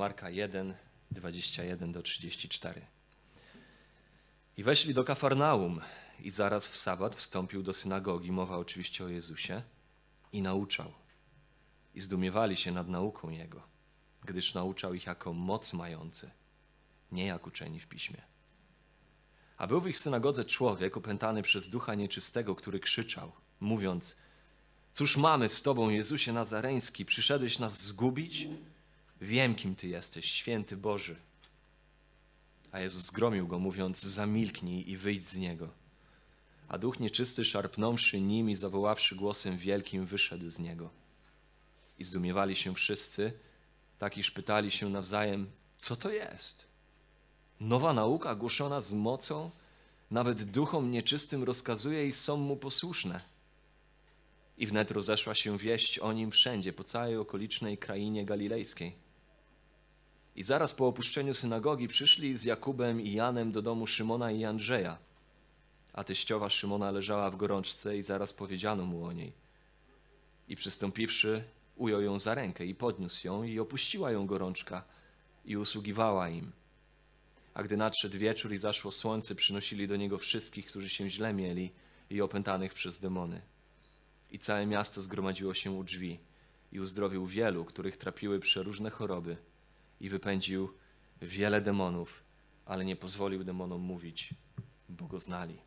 Marka 1, 21 do 34. I weszli do Kafarnaum i zaraz w sabat wstąpił do synagogi, mowa oczywiście o Jezusie, i nauczał. I zdumiewali się nad nauką Jego, gdyż nauczał ich jako moc mający, nie jak uczeni w piśmie. A był w ich synagodze człowiek opętany przez ducha nieczystego, który krzyczał, mówiąc: Cóż mamy z Tobą, Jezusie Nazareński? Przyszedłeś nas zgubić? Wiem, kim Ty jesteś, święty Boży. A Jezus zgromił go, mówiąc: Zamilknij i wyjdź z niego. A duch nieczysty, szarpnąwszy nim i zawoławszy głosem wielkim, wyszedł z niego. I zdumiewali się wszyscy, tak iż pytali się nawzajem: Co to jest? Nowa nauka głoszona z mocą, nawet duchom nieczystym rozkazuje i są mu posłuszne. I wnet rozeszła się wieść o nim wszędzie, po całej okolicznej krainie galilejskiej. I zaraz po opuszczeniu synagogi przyszli z Jakubem i Janem do domu Szymona i Andrzeja. A teściowa Szymona leżała w gorączce i zaraz powiedziano mu o niej. I przystąpiwszy, ujął ją za rękę i podniósł ją i opuściła ją gorączka i usługiwała im. A gdy nadszedł wieczór i zaszło słońce, przynosili do niego wszystkich, którzy się źle mieli i opętanych przez demony. I całe miasto zgromadziło się u drzwi i uzdrowił wielu, których trapiły przeróżne choroby i wypędził wiele demonów, ale nie pozwolił demonom mówić, bo go znali.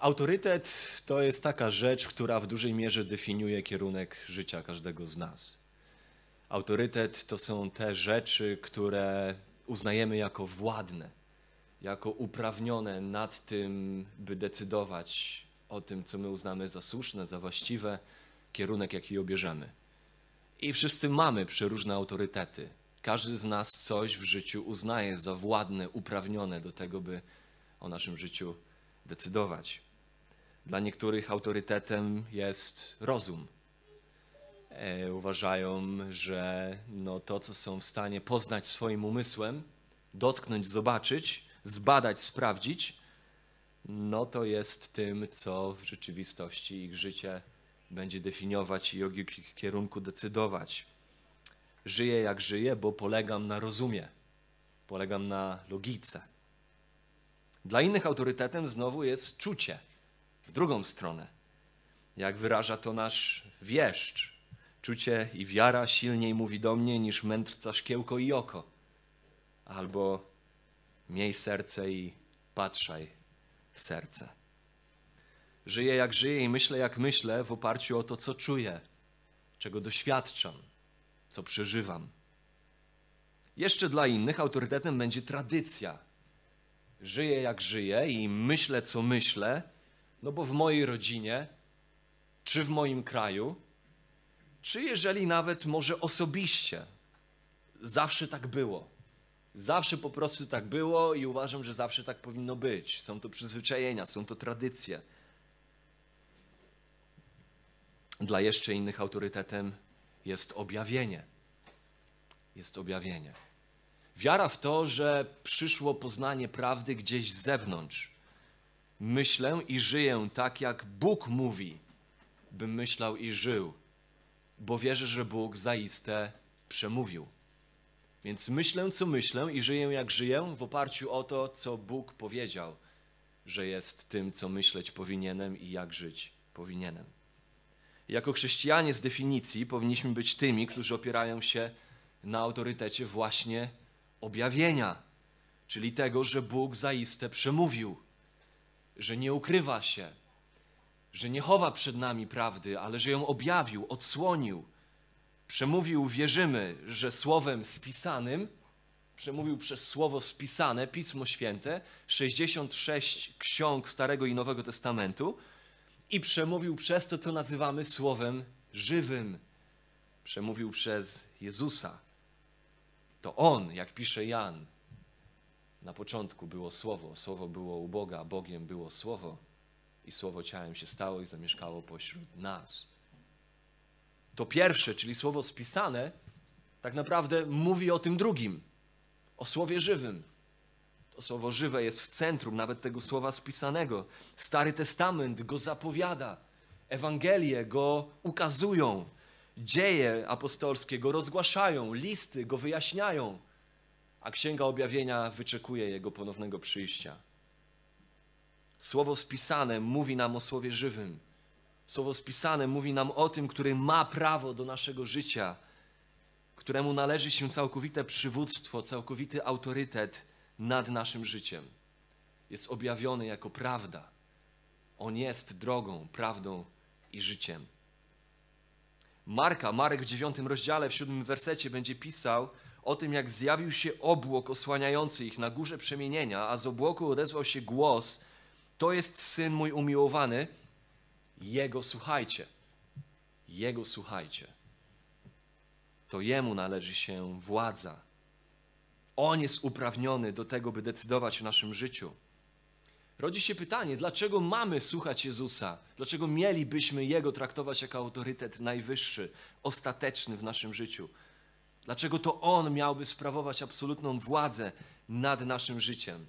Autorytet to jest taka rzecz, która w dużej mierze definiuje kierunek życia każdego z nas. Autorytet to są te rzeczy, które uznajemy jako władne, jako uprawnione nad tym, by decydować o tym, co my uznamy za słuszne, za właściwe, kierunek, jaki obierzemy. I wszyscy mamy przeróżne autorytety. Każdy z nas coś w życiu uznaje za władne, uprawnione do tego, by o naszym życiu decydować. Dla niektórych autorytetem jest rozum. E, uważają, że no to, co są w stanie poznać swoim umysłem, dotknąć, zobaczyć, zbadać, sprawdzić, no to jest tym, co w rzeczywistości ich życie będzie definiować i o kierunku decydować. Żyję jak żyję, bo polegam na rozumie, polegam na logice. Dla innych autorytetem znowu jest czucie w drugą stronę. Jak wyraża to nasz wieszcz, czucie i wiara silniej mówi do mnie niż mędrca szkiełko i oko. Albo miej serce i patrzaj w serce. Żyję jak żyję i myślę jak myślę w oparciu o to, co czuję, czego doświadczam, co przeżywam. Jeszcze dla innych autorytetem będzie tradycja. Żyję jak żyję i myślę, co myślę, no bo w mojej rodzinie, czy w moim kraju, czy jeżeli nawet może osobiście, zawsze tak było. Zawsze po prostu tak było i uważam, że zawsze tak powinno być. Są to przyzwyczajenia, są to tradycje. Dla jeszcze innych autorytetem jest objawienie. Jest objawienie. Wiara w to, że przyszło poznanie prawdy gdzieś z zewnątrz. Myślę i żyję tak, jak Bóg mówi, bym myślał i żył, bo wierzę, że Bóg zaiste przemówił. Więc myślę, co myślę i żyję, jak żyję, w oparciu o to, co Bóg powiedział, że jest tym, co myśleć powinienem i jak żyć powinienem. Jako chrześcijanie z definicji powinniśmy być tymi, którzy opierają się na autorytecie właśnie objawienia, czyli tego, że Bóg zaiste przemówił, że nie ukrywa się, że nie chowa przed nami prawdy, ale że ją objawił, odsłonił, przemówił, wierzymy, że słowem spisanym, przemówił przez słowo spisane, Pismo Święte, 66 ksiąg Starego i Nowego Testamentu i przemówił przez to, co nazywamy słowem żywym. Przemówił przez Jezusa. To On, jak pisze Jan, na początku było Słowo, Słowo było u Boga, Bogiem było Słowo i Słowo ciałem się stało i zamieszkało pośród nas. To pierwsze, czyli Słowo spisane, tak naprawdę mówi o tym drugim, o Słowie żywym. Słowo żywe jest w centrum nawet tego Słowa spisanego. Stary Testament go zapowiada, Ewangelie go ukazują. dzieje apostolskie go rozgłaszają, listy go wyjaśniają, a Księga Objawienia wyczekuje jego ponownego przyjścia. Słowo spisane mówi nam o Słowie żywym. Słowo spisane mówi nam o tym, który ma prawo do naszego życia, któremu należy się całkowite przywództwo, całkowity autorytet nad naszym życiem. Jest objawiony jako prawda. On jest drogą, prawdą i życiem. Marka, Marek w dziewiątym rozdziale, w siódmym wersecie będzie pisał o tym, jak zjawił się obłok osłaniający ich na górze przemienienia, a z obłoku odezwał się głos: To jest syn mój umiłowany, jego słuchajcie. Jego słuchajcie. To jemu należy się władza. On jest uprawniony do tego, by decydować o naszym życiu. Rodzi się pytanie, dlaczego mamy słuchać Jezusa? Dlaczego mielibyśmy Jego traktować jako autorytet najwyższy, ostateczny w naszym życiu? Dlaczego to On miałby sprawować absolutną władzę nad naszym życiem?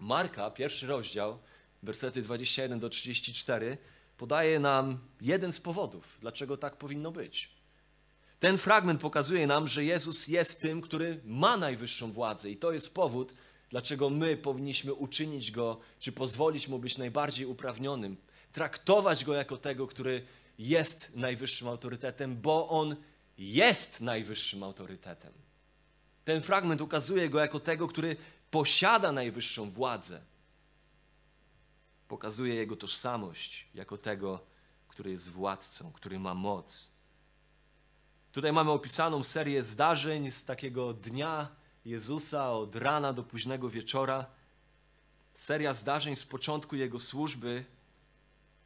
Marka, pierwszy rozdział, wersety 21 do 34, podaje nam jeden z powodów, dlaczego tak powinno być. Ten fragment pokazuje nam, że Jezus jest tym, który ma najwyższą władzę, i to jest powód, dlaczego my powinniśmy uczynić go, czy pozwolić mu być najbardziej uprawnionym, traktować go jako tego, który jest najwyższym autorytetem, bo on jest najwyższym autorytetem. Ten fragment ukazuje go jako tego, który posiada najwyższą władzę. Pokazuje jego tożsamość jako tego, który jest władcą, który ma moc. Tutaj mamy opisaną serię zdarzeń z takiego dnia Jezusa od rana do późnego wieczora. Seria zdarzeń z początku jego służby.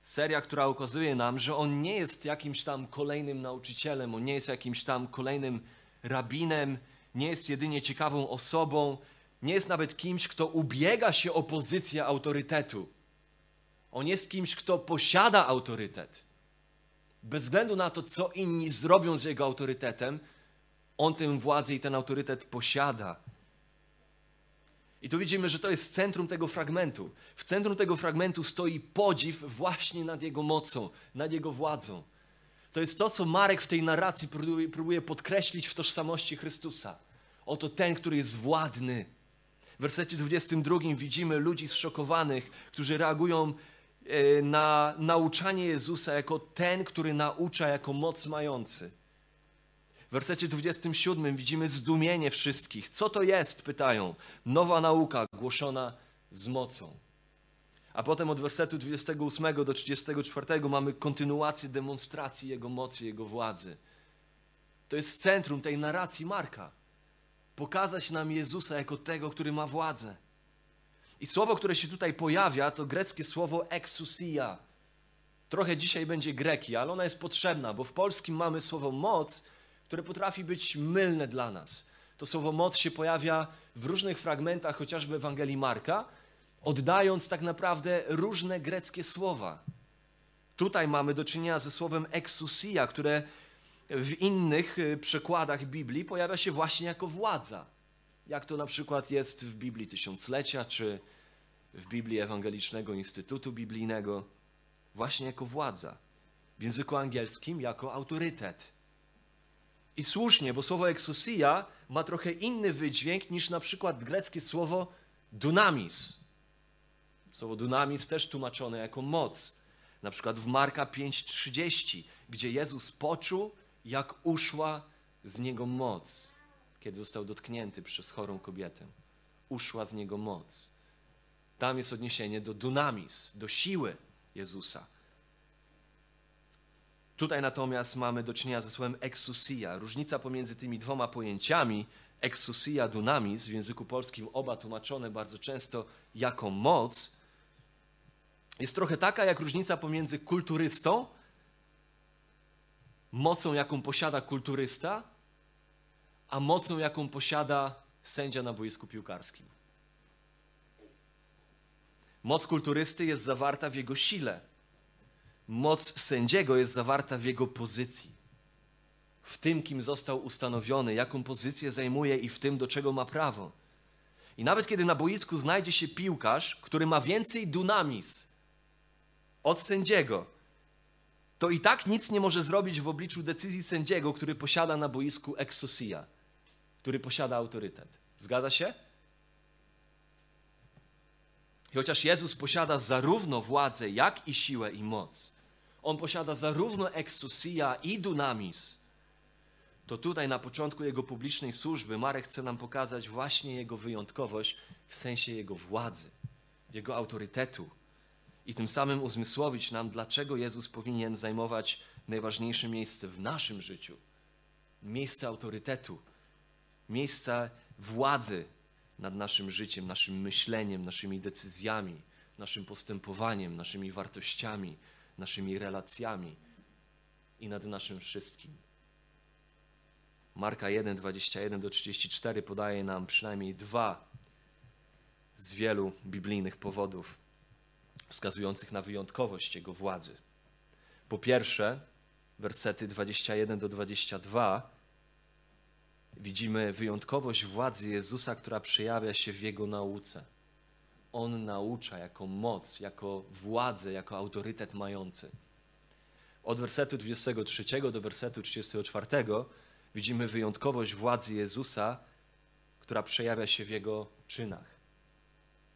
Seria, która ukazuje nam, że on nie jest jakimś tam kolejnym nauczycielem, on nie jest jakimś tam kolejnym rabinem, nie jest jedynie ciekawą osobą, nie jest nawet kimś, kto ubiega się o pozycję autorytetu. On jest kimś, kto posiada autorytet. Bez względu na to, co inni zrobią z jego autorytetem, on tę władzę i ten autorytet posiada. I tu widzimy, że to jest centrum tego fragmentu. W centrum tego fragmentu stoi podziw właśnie nad jego mocą, nad jego władzą. To jest to, co Marek w tej narracji próbuje, podkreślić w tożsamości Chrystusa. Oto ten, który jest władny. W wersecie 22 widzimy ludzi zszokowanych, którzy reagują na nauczanie Jezusa jako ten, który naucza jako moc mający. W wersecie 27 widzimy zdumienie wszystkich. Co to jest? Pytają. Nowa nauka głoszona z mocą. A potem od wersetu 28 do 34 mamy kontynuację demonstracji Jego mocy, Jego władzy. To jest centrum tej narracji Marka. Pokazać nam Jezusa jako tego, który ma władzę. I słowo, które się tutaj pojawia, to greckie słowo exousia. Trochę dzisiaj będzie greki, ale ona jest potrzebna, bo w polskim mamy słowo moc, które potrafi być mylne dla nas. To słowo moc się pojawia w różnych fragmentach, chociażby Ewangelii Marka, oddając tak naprawdę różne greckie słowa. Tutaj mamy do czynienia ze słowem exousia, które w innych y, przekładach Biblii pojawia się właśnie jako władza. Jak to na przykład jest w Biblii Tysiąclecia, czy w Biblii Ewangelicznego Instytutu Biblijnego, właśnie jako władza. W języku angielskim jako autorytet. I słusznie, bo słowo exousia ma trochę inny wydźwięk niż na przykład greckie słowo dunamis. Słowo dunamis też tłumaczone jako moc. Na przykład w Marka 5:30, gdzie Jezus poczuł, jak uszła z niego moc, kiedy został dotknięty przez chorą kobietę. Uszła z niego moc. Tam jest odniesienie do dunamis, do siły Jezusa. Tutaj natomiast mamy do czynienia ze słowem exousia. Różnica pomiędzy tymi dwoma pojęciami, exousia, dunamis, w języku polskim oba tłumaczone bardzo często jako moc, jest trochę taka jak różnica pomiędzy kulturystą, mocą jaką posiada kulturysta, a mocą jaką posiada sędzia na boisku piłkarskim. Moc kulturysty jest zawarta w jego sile moc sędziego jest zawarta w jego pozycji. W tym, kim został ustanowiony, jaką pozycję zajmuje i w tym, do czego ma prawo. I nawet kiedy na boisku znajdzie się piłkarz, który ma więcej dunamis od sędziego, to i tak nic nie może zrobić w obliczu decyzji sędziego, który posiada na boisku exousia, który posiada autorytet. Zgadza się? I chociaż Jezus posiada zarówno władzę, jak i siłę i moc, On posiada zarówno exousia i dunamis, to tutaj na początku Jego publicznej służby Marek chce nam pokazać właśnie Jego wyjątkowość w sensie Jego władzy, Jego autorytetu i tym samym uzmysłowić nam, dlaczego Jezus powinien zajmować najważniejsze miejsce w naszym życiu. Miejsce autorytetu, miejsce władzy nad naszym życiem, naszym myśleniem, naszymi decyzjami, naszym postępowaniem, naszymi wartościami, naszymi relacjami i nad naszym wszystkim. Marka 1, 21 do 34 podaje nam przynajmniej dwa z wielu biblijnych powodów wskazujących na wyjątkowość Jego władzy. Po pierwsze, wersety 21 do 22 widzimy wyjątkowość władzy Jezusa, która przejawia się w Jego nauce. On naucza jako moc, jako władzę, jako autorytet mający. Od wersetu 23 do wersetu 34 widzimy wyjątkowość władzy Jezusa, która przejawia się w Jego czynach.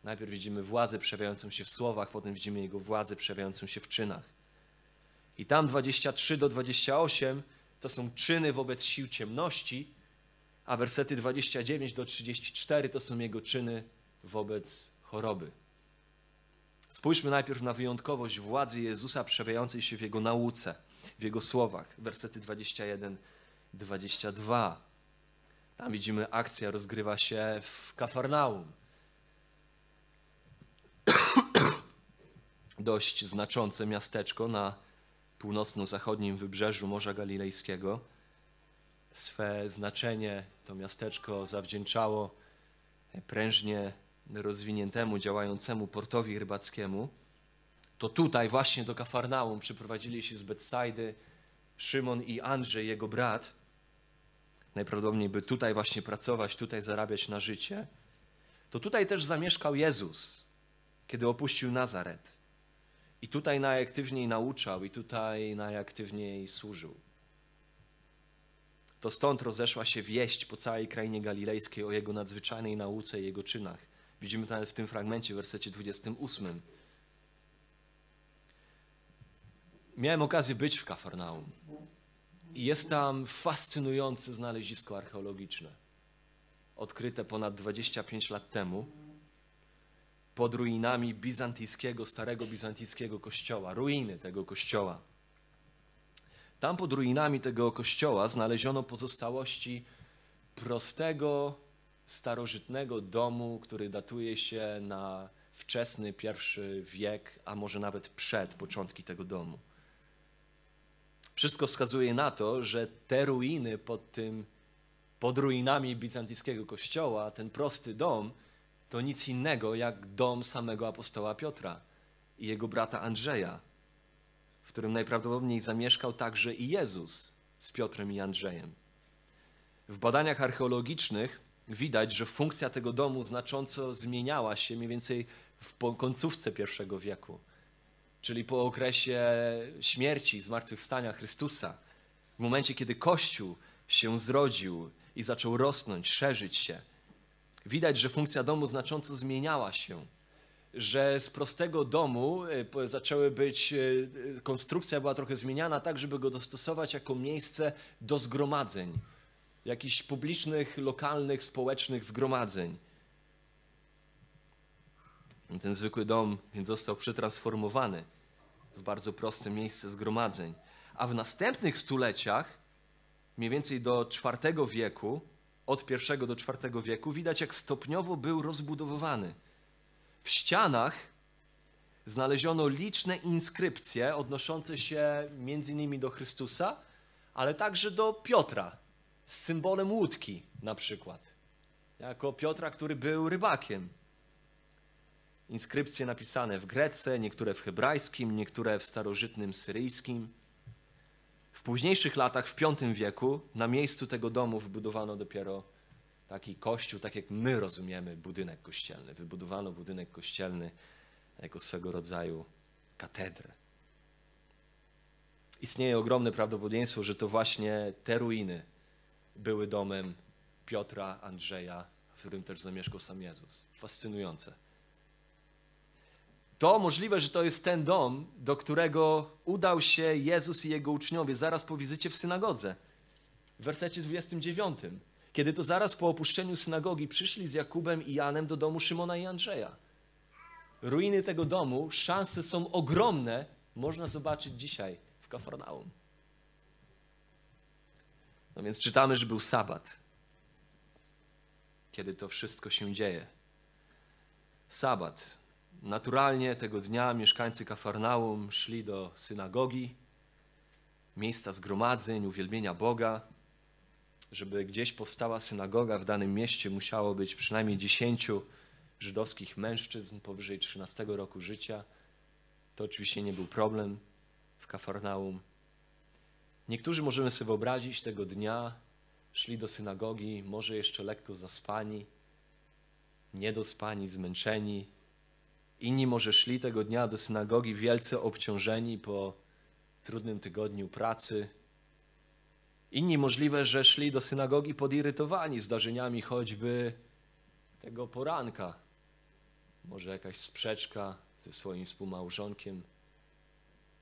Najpierw widzimy władzę przejawiającą się w słowach, potem widzimy Jego władzę przejawiającą się w czynach. I tam 23 do 28 to są czyny wobec sił ciemności, a wersety 29 do 34 to są Jego czyny wobec choroby. Spójrzmy najpierw na wyjątkowość władzy Jezusa przejawiającej się w Jego nauce, w Jego słowach. Wersety 21 22. Tam widzimy akcja rozgrywa się w Kafarnaum. Dość znaczące miasteczko na północno-zachodnim wybrzeżu Morza Galilejskiego. Swe znaczenie to miasteczko zawdzięczało prężnie rozwiniętemu, działającemu portowi rybackiemu. To tutaj właśnie do Kafarnaum przyprowadzili się z Betsajdy Szymon i Andrzej, jego brat, najprawdopodobniej by tutaj właśnie pracować, tutaj zarabiać na życie, to tutaj też zamieszkał Jezus, kiedy opuścił Nazaret. I tutaj najaktywniej nauczał, i tutaj najaktywniej służył. To stąd rozeszła się wieść po całej krainie galilejskiej o jego nadzwyczajnej nauce i jego czynach. Widzimy to w tym fragmencie, w wersecie 28. Miałem okazję być w Kafarnaum. I jest tam fascynujące znalezisko archeologiczne, odkryte ponad 25 lat temu pod ruinami bizantyjskiego, starego bizantyjskiego kościoła, ruiny tego kościoła. Tam pod ruinami tego kościoła znaleziono pozostałości prostego, starożytnego domu, który datuje się na wczesny pierwszy wiek, a może nawet przed początki tego domu. Wszystko wskazuje na to, że te ruiny pod tym, pod ruinami bizantyjskiego kościoła, ten prosty dom, to nic innego jak dom samego apostoła Piotra i jego brata Andrzeja, w którym najprawdopodobniej zamieszkał także i Jezus z Piotrem i Andrzejem. W badaniach archeologicznych widać, że funkcja tego domu znacząco zmieniała się mniej więcej w końcówce I wieku czyli po okresie śmierci, zmartwychwstania Chrystusa, w momencie, kiedy Kościół się zrodził i zaczął rosnąć, szerzyć się, widać, że funkcja domu znacząco zmieniała się. Że z prostego domu e, zaczęły być, e, konstrukcja była trochę zmieniana tak, żeby go dostosować jako miejsce do zgromadzeń, jakichś publicznych, lokalnych, społecznych zgromadzeń. Ten zwykły dom więc został przetransformowany w bardzo proste miejsce zgromadzeń. A w następnych stuleciach, mniej więcej do IV wieku, od I do IV wieku, widać jak stopniowo był rozbudowywany. W ścianach znaleziono liczne inskrypcje odnoszące się między innymi do Chrystusa, ale także do Piotra, z symbolem łódki na przykład. Jako Piotra, który był rybakiem inskrypcje napisane w grece, niektóre w hebrajskim, niektóre w starożytnym syryjskim. W późniejszych latach, w V wieku, na miejscu tego domu wybudowano dopiero taki kościół, tak jak my rozumiemy budynek kościelny. Wybudowano budynek kościelny jako swego rodzaju katedrę. istnieje ogromne prawdopodobieństwo, że to właśnie te ruiny były domem Piotra, Andrzeja, w którym też zamieszkał sam Jezus. Fascynujące. To możliwe, że to jest ten dom, do którego udał się Jezus i jego uczniowie zaraz po wizycie w synagodze. W wersecie 29. Kiedy to zaraz po opuszczeniu synagogi przyszli z Jakubem i Janem do domu Szymona i Andrzeja. Ruiny tego domu, szanse są ogromne, można zobaczyć dzisiaj w Kafarnaum. No więc czytamy, że był sabat, kiedy to wszystko się dzieje. Sabat. Naturalnie tego dnia mieszkańcy Kafarnaum szli do synagogi, miejsca zgromadzeń, uwielbienia Boga. Żeby gdzieś powstała synagoga w danym mieście, musiało być przynajmniej dziesięciu żydowskich mężczyzn powyżej 13 roku życia. To oczywiście nie był problem w Kafarnaum. Niektórzy możemy sobie wyobrazić tego dnia, szli do synagogi, może jeszcze lekko zaspani, niedospani, zmęczeni. Inni może szli tego dnia do synagogi wielce obciążeni po trudnym tygodniu pracy. Inni możliwe, że szli do synagogi podirytowani zdarzeniami choćby tego poranka. Może jakaś sprzeczka ze swoim współmałżonkiem,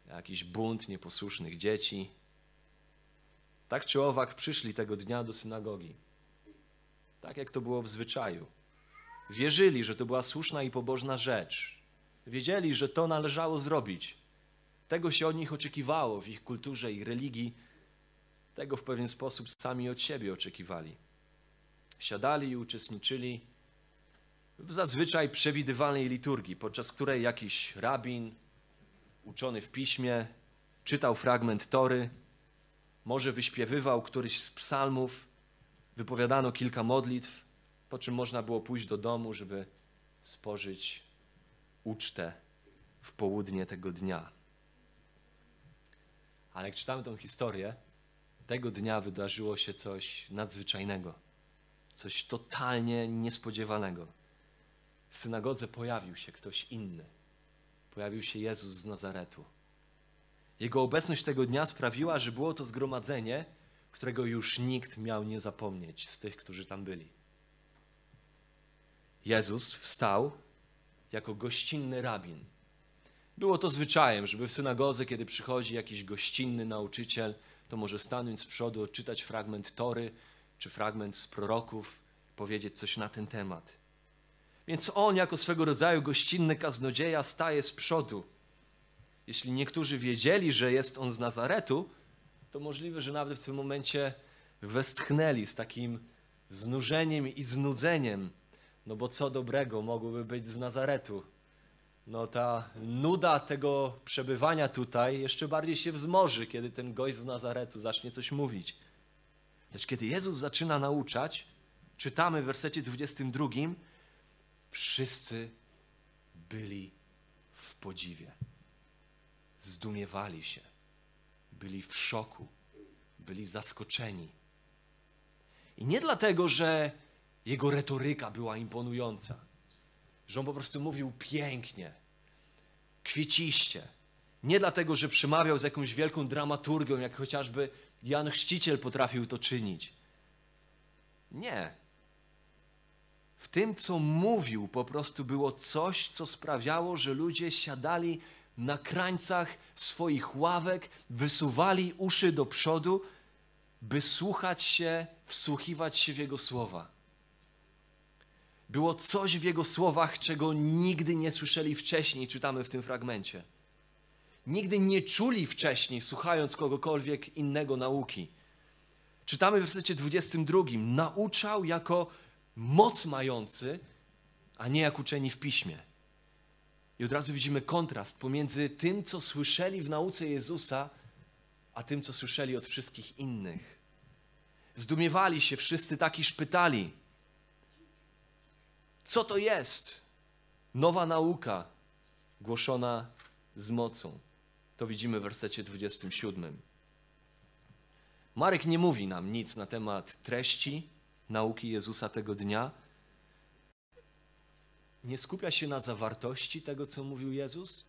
jakiś bunt nieposłusznych dzieci. Tak czy owak przyszli tego dnia do synagogi. Tak jak to było w zwyczaju. Wierzyli, że to była słuszna i pobożna rzecz. Wiedzieli, że to należało zrobić. Tego się od nich oczekiwało w ich kulturze i religii. Tego w pewien sposób sami od siebie oczekiwali. Siadali i uczestniczyli w zazwyczaj przewidywalnej liturgii, podczas której jakiś rabin, uczony w piśmie, czytał fragment Tory, może wyśpiewywał któryś z psalmów, wypowiadano kilka modlitw, po czym można było pójść do domu, żeby spożyć ucztę w południe tego dnia. Ale jak czytamy tą historię, tego dnia wydarzyło się coś nadzwyczajnego, coś totalnie niespodziewanego. W synagodze pojawił się ktoś inny. Pojawił się Jezus z Nazaretu. Jego obecność tego dnia sprawiła, że było to zgromadzenie, którego już nikt miał nie zapomnieć z tych, którzy tam byli. Jezus wstał jako gościnny rabin. Było to zwyczajem, żeby w synagodze, kiedy przychodzi jakiś gościnny nauczyciel, to może stanąć z przodu, odczytać fragment Tory czy fragment z proroków, powiedzieć coś na ten temat. Więc on, jako swego rodzaju gościnny kaznodzieja, staje z przodu. Jeśli niektórzy wiedzieli, że jest on z Nazaretu, to możliwe, że nawet w tym momencie westchnęli z takim znużeniem i znudzeniem. No bo co dobrego mogłoby być z Nazaretu? No ta nuda tego przebywania tutaj jeszcze bardziej się wzmoży, kiedy ten gość z Nazaretu zacznie coś mówić. Lecz kiedy Jezus zaczyna nauczać, czytamy w wersecie 22, Wszyscy byli w podziwie, zdumiewali się, byli w szoku, byli zaskoczeni. I nie dlatego, że jego retoryka była imponująca, że on po prostu mówił pięknie, kwieciście. Nie dlatego, że przemawiał z jakąś wielką dramaturgią, jak chociażby Jan Chrzciciel potrafił to czynić. Nie. W tym, co mówił, po prostu było coś, co sprawiało, że ludzie siadali na krańcach swoich ławek, wysuwali uszy do przodu, by słuchać się, wsłuchiwać się w Jego słowa. Było coś w Jego słowach, czego nigdy nie słyszeli wcześniej, czytamy w tym fragmencie. Nigdy nie czuli wcześniej, słuchając kogokolwiek innego nauki. Czytamy w wersecie 22. Nauczał jako moc mający, a nie jak uczeni w piśmie. I od razu widzimy kontrast pomiędzy tym, co słyszeli w nauce Jezusa, a tym, co słyszeli od wszystkich innych. Zdumiewali się wszyscy tak, iż pytali, co to jest? Nowa nauka głoszona z mocą. To widzimy w wersecie 27. Marek nie mówi nam nic na temat treści, nauki Jezusa tego dnia, nie skupia się na zawartości tego, co mówił Jezus,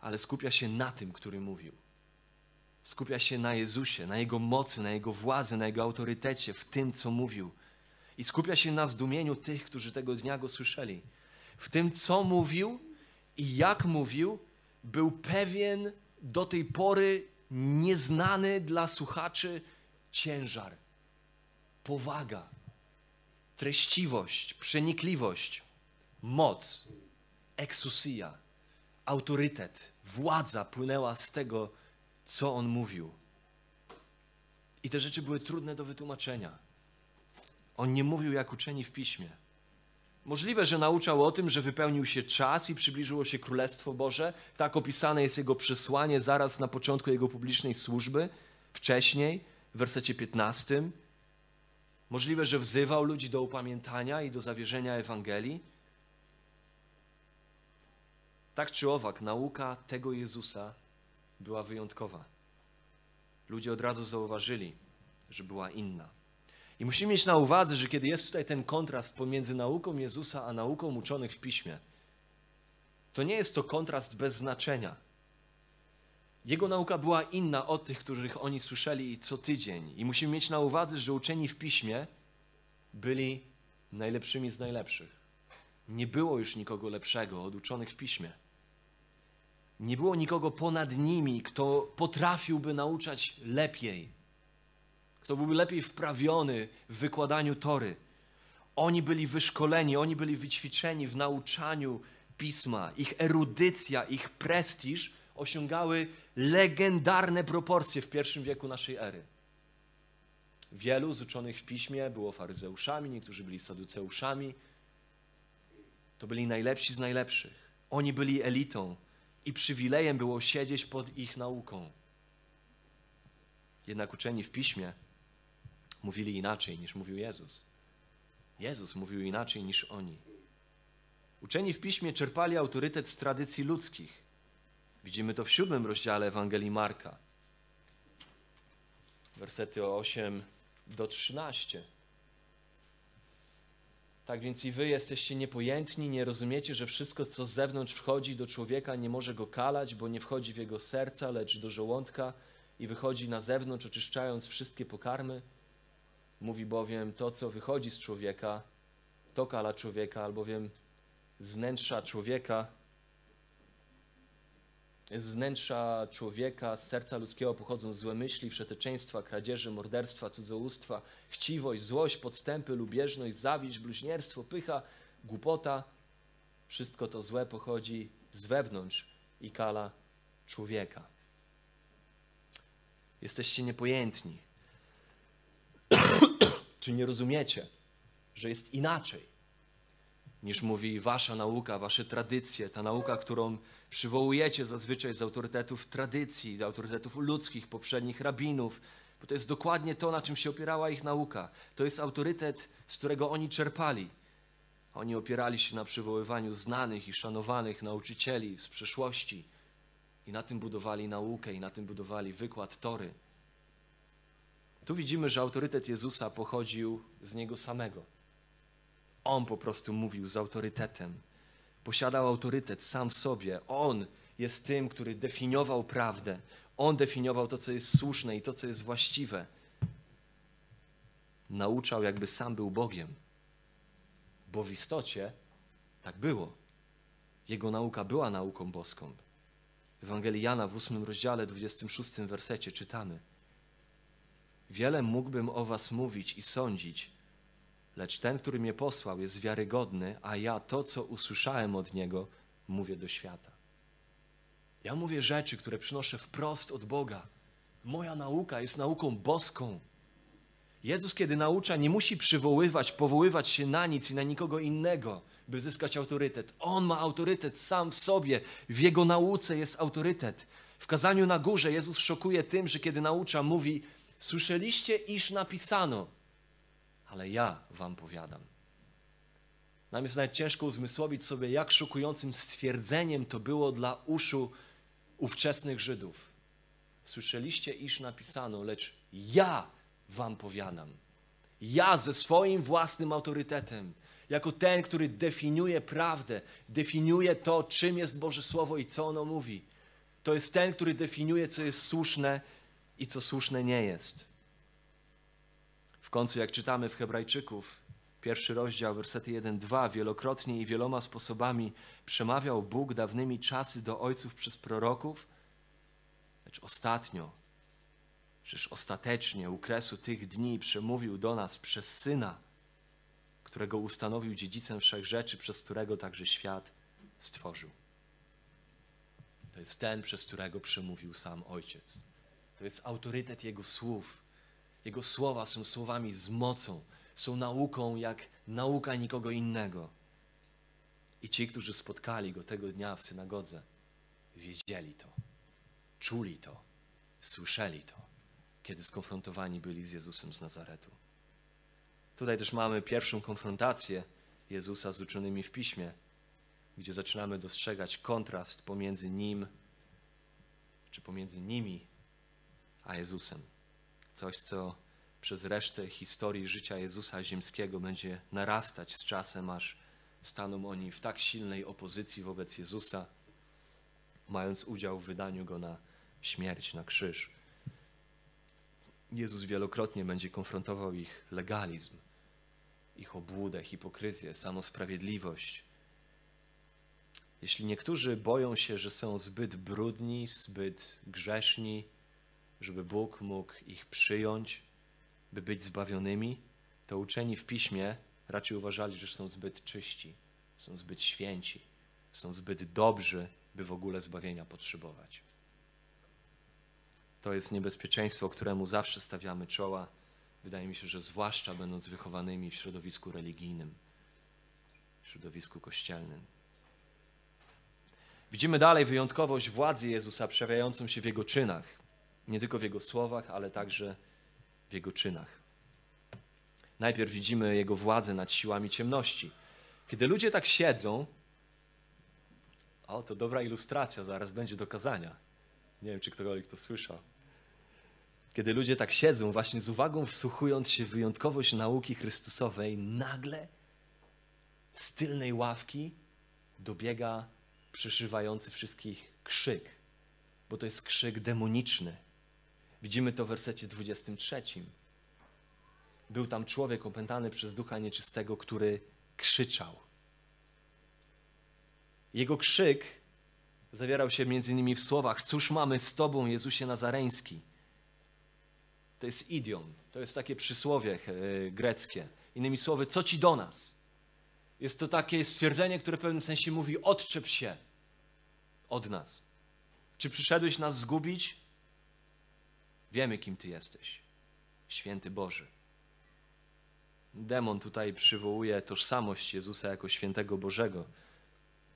ale skupia się na tym, który mówił. Skupia się na Jezusie, na Jego mocy, na Jego władzy, na Jego autorytecie, w tym, co mówił. I skupia się na zdumieniu tych, którzy tego dnia go słyszeli. W tym, co mówił i jak mówił, był pewien do tej pory nieznany dla słuchaczy ciężar, powaga, treściwość, przenikliwość, moc, eksusja, autorytet, władza płynęła z tego, co on mówił. I te rzeczy były trudne do wytłumaczenia. On nie mówił jak uczeni w piśmie. Możliwe, że nauczał o tym, że wypełnił się czas i przybliżyło się Królestwo Boże. Tak opisane jest jego przesłanie zaraz na początku jego publicznej służby, wcześniej, w wersecie 15. Możliwe, że wzywał ludzi do upamiętania i do zawierzenia Ewangelii. Tak czy owak, nauka tego Jezusa była wyjątkowa. Ludzie od razu zauważyli, że była inna. I musimy mieć na uwadze, że kiedy jest tutaj ten kontrast pomiędzy nauką Jezusa a nauką uczonych w piśmie, to nie jest to kontrast bez znaczenia. Jego nauka była inna od tych, których oni słyszeli co tydzień. I musimy mieć na uwadze, że uczeni w piśmie byli najlepszymi z najlepszych. Nie było już nikogo lepszego od uczonych w piśmie. Nie było nikogo ponad nimi, kto potrafiłby nauczać lepiej, kto byłby lepiej wprawiony w wykładaniu tory. Oni byli wyszkoleni, oni byli wyćwiczeni w nauczaniu pisma. Ich erudycja, ich prestiż osiągały legendarne proporcje w pierwszym wieku naszej ery. Wielu z uczonych w piśmie było faryzeuszami, niektórzy byli saduceuszami. To byli najlepsi z najlepszych. Oni byli elitą i przywilejem było siedzieć pod ich nauką. Jednak uczeni w piśmie mówili inaczej niż mówił Jezus. Jezus mówił inaczej niż oni. Uczeni w piśmie czerpali autorytet z tradycji ludzkich. Widzimy to w siódmym rozdziale Ewangelii Marka. Wersety 8 do 13. Tak więc i wy jesteście niepojętni, nie rozumiecie, że wszystko, co z zewnątrz wchodzi do człowieka, nie może go kalać, bo nie wchodzi w jego serca, lecz do żołądka i wychodzi na zewnątrz, oczyszczając wszystkie pokarmy. Mówi bowiem, to, co wychodzi z człowieka, to kala człowieka, albowiem z wnętrza człowieka z wnętrza człowieka, z serca ludzkiego pochodzą złe myśli, wszeteczeństwa, kradzieże, morderstwa, cudzołóstwa, chciwość, złość, podstępy, lubieżność, zawiść, bluźnierstwo, pycha, głupota. Wszystko to złe pochodzi z wewnątrz i kala człowieka. Jesteście niepojętni. Czy nie rozumiecie, że jest inaczej niż mówi wasza nauka, wasze tradycje, ta nauka, którą przywołujecie zazwyczaj z autorytetów tradycji, z autorytetów ludzkich, poprzednich rabinów, bo to jest dokładnie to, na czym się opierała ich nauka. To jest autorytet, z którego oni czerpali. Oni opierali się na przywoływaniu znanych i szanowanych nauczycieli z przeszłości i na tym budowali naukę i na tym budowali wykład Tory. Tu widzimy, że autorytet Jezusa pochodził z Niego samego. On po prostu mówił z autorytetem. Posiadał autorytet sam w sobie. On jest tym, który definiował prawdę. On definiował to, co jest słuszne i to, co jest właściwe. Nauczał, jakby sam był Bogiem. Bo w istocie tak było. Jego nauka była nauką boską. W Ewangelii Jana w 8 rozdziale, 26 wersecie czytamy: Wiele mógłbym o was mówić i sądzić, lecz ten, który mnie posłał, jest wiarygodny, a ja to, co usłyszałem od niego, mówię do świata. Ja mówię rzeczy, które przynoszę wprost od Boga. Moja nauka jest nauką boską. Jezus, kiedy naucza, nie musi przywoływać, powoływać się na nic i na nikogo innego, by zyskać autorytet. On ma autorytet sam w sobie. W jego nauce jest autorytet. W kazaniu na górze Jezus szokuje tym, że kiedy naucza, mówi: Słyszeliście, iż napisano ale ja wam powiadam. Nam jest nawet ciężko uzmysłowić sobie, jak szokującym stwierdzeniem to było dla uszu ówczesnych Żydów. Słyszeliście, iż napisano, lecz ja wam powiadam. Ja ze swoim własnym autorytetem, jako ten, który definiuje prawdę, definiuje to, czym jest Boże Słowo i co ono mówi. To jest ten, który definiuje, co jest słuszne i co słuszne nie jest. W końcu, jak czytamy w Hebrajczyków, pierwszy rozdział, wersety 1-2, wielokrotnie i wieloma sposobami przemawiał Bóg dawnymi czasy do ojców przez proroków, lecz ostatnio, przecież ostatecznie u kresu tych dni przemówił do nas przez Syna, którego ustanowił dziedzicem wszech rzeczy, przez którego także świat stworzył. To jest ten, przez którego przemówił sam Ojciec. To jest autorytet Jego słów. Jego słowa są słowami z mocą, są nauką jak nauka nikogo innego. I ci, którzy spotkali Go tego dnia w synagodze, wiedzieli to, czuli to, słyszeli to, kiedy skonfrontowani byli z Jezusem z Nazaretu. Tutaj też mamy pierwszą konfrontację Jezusa z uczonymi w piśmie, gdzie zaczynamy dostrzegać kontrast pomiędzy nim, czy pomiędzy nimi, a Jezusem. Coś, co przez resztę historii życia Jezusa ziemskiego będzie narastać z czasem, aż staną oni w tak silnej opozycji wobec Jezusa, mając udział w wydaniu go na śmierć, na krzyż. Jezus wielokrotnie będzie konfrontował ich legalizm, ich obłudę, hipokryzję, samosprawiedliwość. Jeśli niektórzy boją się, że są zbyt brudni, zbyt grzeszni, żeby Bóg mógł ich przyjąć, by być zbawionymi, to uczeni w piśmie raczej uważali, że są zbyt czyści, są zbyt święci, są zbyt dobrzy, by w ogóle zbawienia potrzebować. To jest niebezpieczeństwo, któremu zawsze stawiamy czoła. Wydaje mi się, że zwłaszcza będąc wychowanymi w środowisku religijnym, w środowisku kościelnym. Widzimy dalej wyjątkowość władzy Jezusa przejawiającą się w Jego czynach. Nie tylko w Jego słowach, ale także w Jego czynach. Najpierw widzimy Jego władzę nad siłami ciemności. Kiedy ludzie tak siedzą, o, to dobra ilustracja, zaraz będzie do kazania. Nie wiem, czy ktokolwiek to słyszał. Kiedy ludzie tak siedzą, właśnie z uwagą wsłuchując się w wyjątkowość nauki Chrystusowej, nagle z tylnej ławki dobiega przeszywający wszystkich krzyk, bo to jest krzyk demoniczny. Widzimy to w wersecie 23. Był tam człowiek opętany przez ducha nieczystego, który krzyczał. Jego krzyk zawierał się między innymi w słowach: Cóż mamy z Tobą, Jezusie Nazareński? To jest idiom, to jest takie przysłowie e, greckie. Innymi słowy, co ci do nas? Jest to takie stwierdzenie, które w pewnym sensie mówi: odczep się od nas. Czy przyszedłeś nas zgubić? Wiemy, kim Ty jesteś. Święty Boży. Demon tutaj przywołuje tożsamość Jezusa jako świętego Bożego.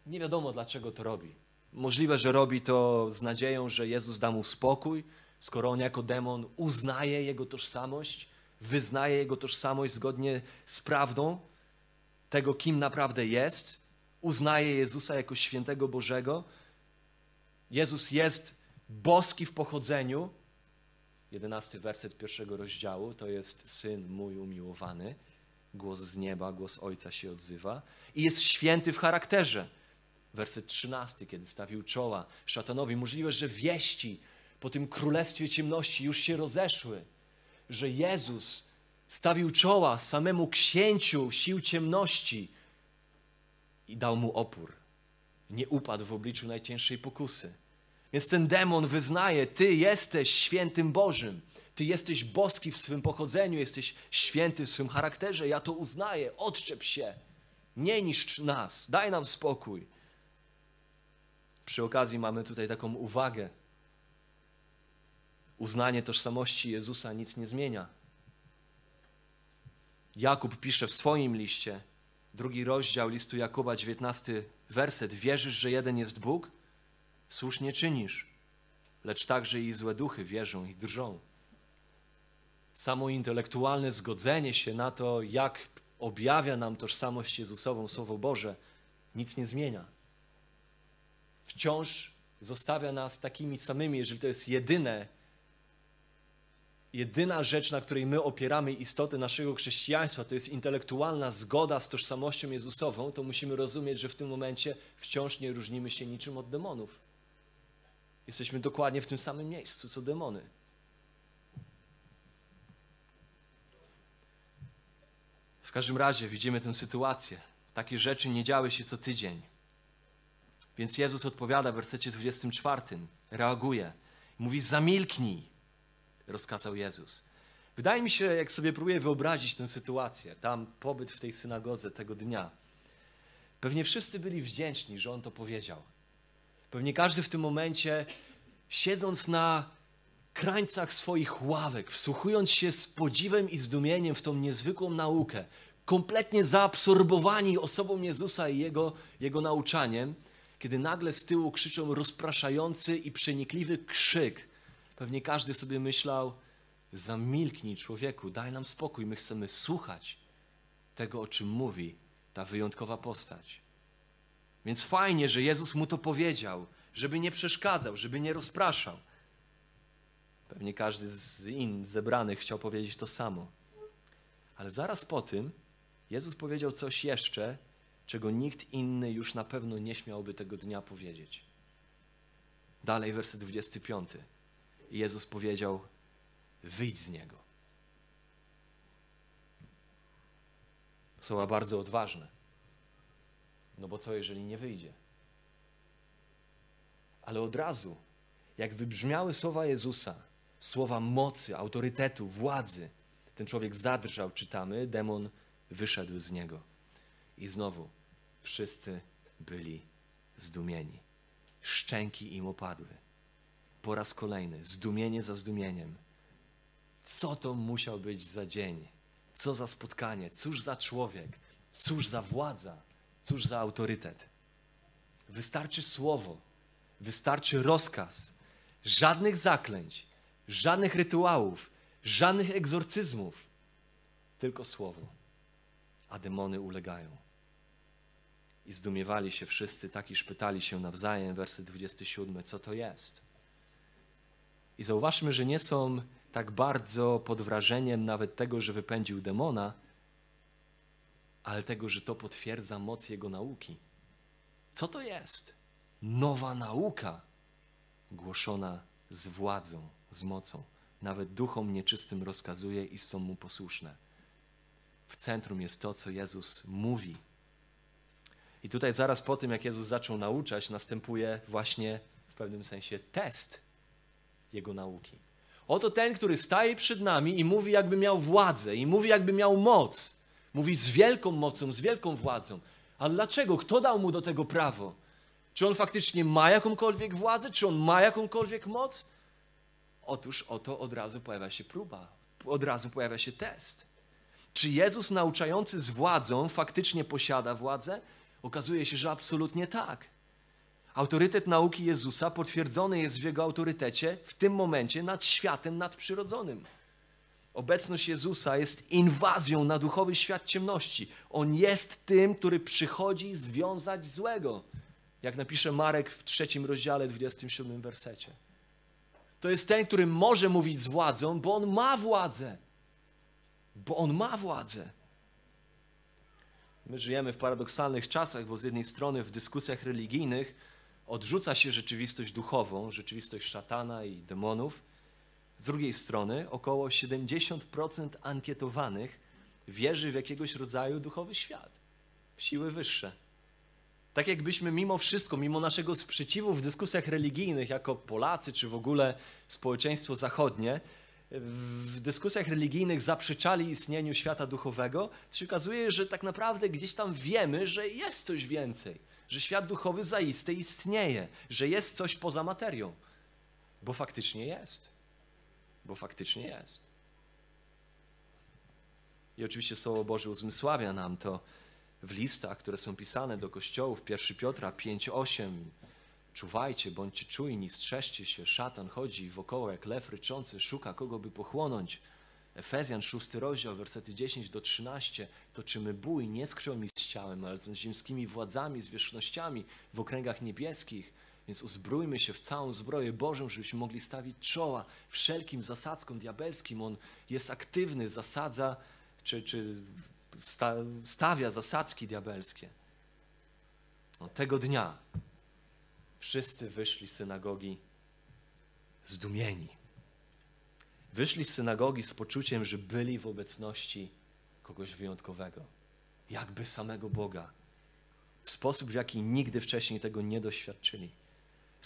Nie wiadomo, dlaczego to robi. Możliwe, że robi to z nadzieją, że Jezus da mu spokój, skoro on jako demon uznaje jego tożsamość, wyznaje jego tożsamość zgodnie z prawdą tego, kim naprawdę jest, uznaje Jezusa jako świętego Bożego. Jezus jest boski w pochodzeniu. Jedenasty werset pierwszego rozdziału to jest syn mój umiłowany. Głos z nieba, głos ojca się odzywa. I jest święty w charakterze. Werset trzynasty, kiedy stawił czoła szatanowi. Możliwe, że wieści po tym królestwie ciemności już się rozeszły, że Jezus stawił czoła samemu księciu sił ciemności i dał mu opór. Nie upadł w obliczu najcięższej pokusy. Więc ten demon wyznaje: Ty jesteś świętym Bożym. Ty jesteś boski w swym pochodzeniu, jesteś święty w swym charakterze. Ja to uznaję. Odczep się. Nie niszcz nas. Daj nam spokój. Przy okazji mamy tutaj taką uwagę. Uznanie tożsamości Jezusa nic nie zmienia. Jakub pisze w swoim liście, drugi rozdział listu Jakuba, 19 werset. Wierzysz, że jeden jest Bóg? Słusznie czynisz, lecz także i złe duchy wierzą i drżą. Samo intelektualne zgodzenie się na to, jak objawia nam tożsamość Jezusową Słowo Boże, nic nie zmienia. Wciąż zostawia nas takimi samymi, jeżeli to jest jedyne, jedyna rzecz, na której my opieramy istotę naszego chrześcijaństwa, to jest intelektualna zgoda z tożsamością Jezusową, to musimy rozumieć, że w tym momencie wciąż nie różnimy się niczym od demonów. Jesteśmy dokładnie w tym samym miejscu, co demony. W każdym razie widzimy tę sytuację. Takie rzeczy nie działy się co tydzień. Więc Jezus odpowiada w wersecie 24, reaguje. Mówi: Zamilknij, rozkazał Jezus. Wydaje mi się, jak sobie próbuję wyobrazić tę sytuację, tam pobyt w tej synagodze tego dnia. Pewnie wszyscy byli wdzięczni, że on to powiedział. Pewnie każdy w tym momencie, siedząc na krańcach swoich ławek, wsłuchując się z podziwem i zdumieniem w tą niezwykłą naukę, kompletnie zaabsorbowani osobą Jezusa i jego, jego nauczaniem, kiedy nagle z tyłu krzyczą rozpraszający i przenikliwy krzyk, pewnie każdy sobie myślał: Zamilknij, człowieku, daj nam spokój, my chcemy słuchać tego, o czym mówi ta wyjątkowa postać. Więc fajnie, że Jezus mu to powiedział, żeby nie przeszkadzał, żeby nie rozpraszał. Pewnie każdy z innych zebranych chciał powiedzieć to samo. Ale zaraz po tym Jezus powiedział coś jeszcze, czego nikt inny już na pewno nie śmiałby tego dnia powiedzieć. Dalej, werset 25. I Jezus powiedział: Wyjdź z niego. Słowa bardzo odważne. No bo co, jeżeli nie wyjdzie? Ale od razu, jak wybrzmiały słowa Jezusa, słowa mocy, autorytetu, władzy, ten człowiek zadrżał, czytamy, demon wyszedł z niego. I znowu wszyscy byli zdumieni. Szczęki im opadły. Po raz kolejny, zdumienie za zdumieniem. Co to musiał być za dzień? Co za spotkanie? Cóż za człowiek? Cóż za władza? Cóż za autorytet? Wystarczy słowo, wystarczy rozkaz, żadnych zaklęć, żadnych rytuałów, żadnych egzorcyzmów, tylko słowo. A demony ulegają. I zdumiewali się wszyscy, tak iż pytali się nawzajem, werset 27, co to jest. I zauważmy, że nie są tak bardzo pod wrażeniem nawet tego, że wypędził demona, ale tego, że to potwierdza moc jego nauki. Co to jest? Nowa nauka głoszona z władzą, z mocą. Nawet duchom nieczystym rozkazuje i są mu posłuszne. W centrum jest to, co Jezus mówi. I tutaj zaraz po tym, jak Jezus zaczął nauczać, następuje właśnie w pewnym sensie test jego nauki. Oto ten, który staje przed nami i mówi, jakby miał władzę, i mówi, jakby miał moc. Mówi z wielką mocą, z wielką władzą. Ale dlaczego? Kto dał mu do tego prawo? Czy on faktycznie ma jakąkolwiek władzę? Czy on ma jakąkolwiek moc? Otóż oto od razu pojawia się próba, od razu pojawia się test. Czy Jezus nauczający z władzą faktycznie posiada władzę? Okazuje się, że absolutnie tak. Autorytet nauki Jezusa potwierdzony jest w jego autorytecie w tym momencie nad światem nadprzyrodzonym. Obecność Jezusa jest inwazją na duchowy świat ciemności. On jest tym, który przychodzi związać złego. Jak napisze Marek w trzecim rozdziale, 27 wersecie. To jest ten, który może mówić z władzą, bo on ma władzę. Bo on ma władzę. My żyjemy w paradoksalnych czasach, bo z jednej strony w dyskusjach religijnych odrzuca się rzeczywistość duchową, rzeczywistość szatana i demonów. Z drugiej strony około 70% ankietowanych wierzy w jakiegoś rodzaju duchowy świat, w siły wyższe. Tak jakbyśmy mimo wszystko, mimo naszego sprzeciwu w dyskusjach religijnych, jako Polacy czy w ogóle społeczeństwo zachodnie, w dyskusjach religijnych zaprzeczali istnieniu świata duchowego, okazuje, że tak naprawdę gdzieś tam wiemy, że jest coś więcej, że świat duchowy zaiste istnieje, że jest coś poza materią, bo faktycznie jest. Bo faktycznie jest. I oczywiście Słowo Boże uzmysławia nam to w listach, które są pisane do kościołów. 1 Piotra 5:8 Czuwajcie, bądźcie czujni, strzeżcie się, szatan chodzi wokoło jak lew ryczący, szuka kogo by pochłonąć. Efezjan, 6 rozdział, wersety 10 do 13. Toczymy bój nie z krwią i z ciałem, ale z ziemskimi władzami, zwierzchnościami w okręgach niebieskich. Więc uzbrójmy się w całą zbroję Bożą, żebyśmy mogli stawić czoła wszelkim zasadzkom diabelskim. On jest aktywny, zasadza, czy, czy sta, stawia zasadzki diabelskie. No, tego dnia wszyscy wyszli z synagogi zdumieni. Wyszli z synagogi z poczuciem, że byli w obecności kogoś wyjątkowego, jakby samego Boga, w sposób, w jaki nigdy wcześniej tego nie doświadczyli.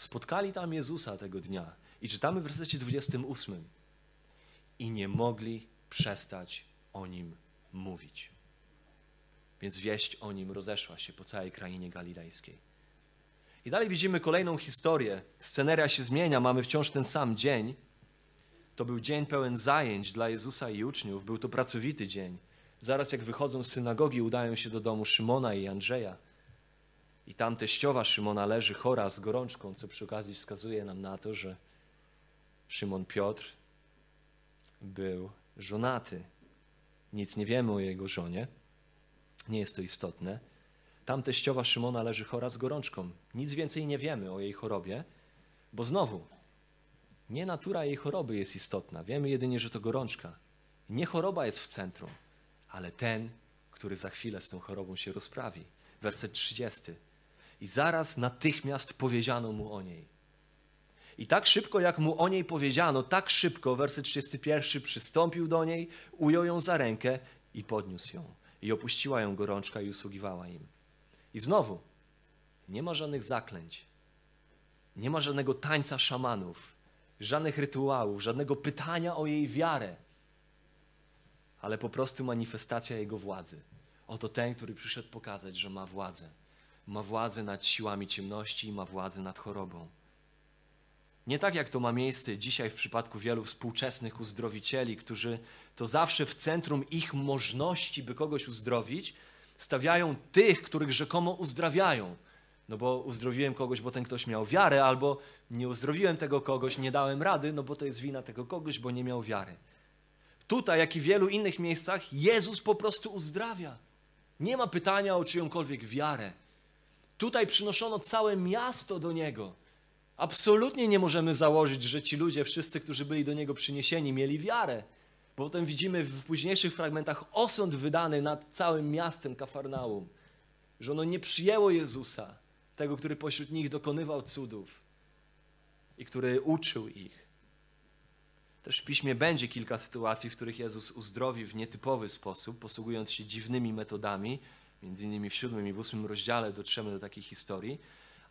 Spotkali tam Jezusa tego dnia i czytamy w wersecie 28 i nie mogli przestać o nim mówić. Więc wieść o nim rozeszła się po całej krainie galilejskiej. I dalej widzimy kolejną historię. Sceneria się zmienia, mamy wciąż ten sam dzień. To był dzień pełen zajęć dla Jezusa i uczniów. Był to pracowity dzień. Zaraz jak wychodzą z synagogi, udają się do domu Szymona i Andrzeja. I tam teściowa Szymona leży chora z gorączką, co przy okazji wskazuje nam na to, że Szymon Piotr był żonaty. Nic nie wiemy o jego żonie. Nie jest to istotne. Tam teściowa Szymona leży chora z gorączką. Nic więcej nie wiemy o jej chorobie, bo znowu, nie natura jej choroby jest istotna. Wiemy jedynie, że to gorączka. Nie choroba jest w centrum, ale ten, który za chwilę z tą chorobą się rozprawi. Werset 30. I zaraz natychmiast powiedziano mu o niej. I tak szybko, jak mu o niej powiedziano, tak szybko, werset 31, przystąpił do niej, ujął ją za rękę i podniósł ją. I opuściła ją gorączka i usługiwała im. I znowu, nie ma żadnych zaklęć, nie ma żadnego tańca szamanów, żadnych rytuałów, żadnego pytania o jej wiarę, ale po prostu manifestacja jego władzy. Oto ten, który przyszedł pokazać, że ma władzę. Ma władzę nad siłami ciemności i ma władzę nad chorobą. Nie tak jak to ma miejsce dzisiaj w przypadku wielu współczesnych uzdrowicieli, którzy to zawsze w centrum ich możliwości, by kogoś uzdrowić, stawiają tych, których rzekomo uzdrawiają. No bo uzdrowiłem kogoś, bo ten ktoś miał wiarę, albo nie uzdrowiłem tego kogoś, nie dałem rady, no bo to jest wina tego kogoś, bo nie miał wiary. Tutaj, jak i w wielu innych miejscach, Jezus po prostu uzdrawia. Nie ma pytania o czyjąkolwiek wiarę. Tutaj przynoszono całe miasto do Niego. Absolutnie nie możemy założyć, że ci ludzie, wszyscy, którzy byli do Niego przyniesieni, mieli wiarę. Bo potem widzimy w późniejszych fragmentach osąd wydany nad całym miastem Kafarnaum, że ono nie przyjęło Jezusa, tego, który pośród nich dokonywał cudów i który uczył ich. Też w piśmie będzie kilka sytuacji, w których Jezus uzdrowi w nietypowy sposób, posługując się dziwnymi metodami. Między innymi w siódmym i w ósmym rozdziale dotrzemy do takiej historii.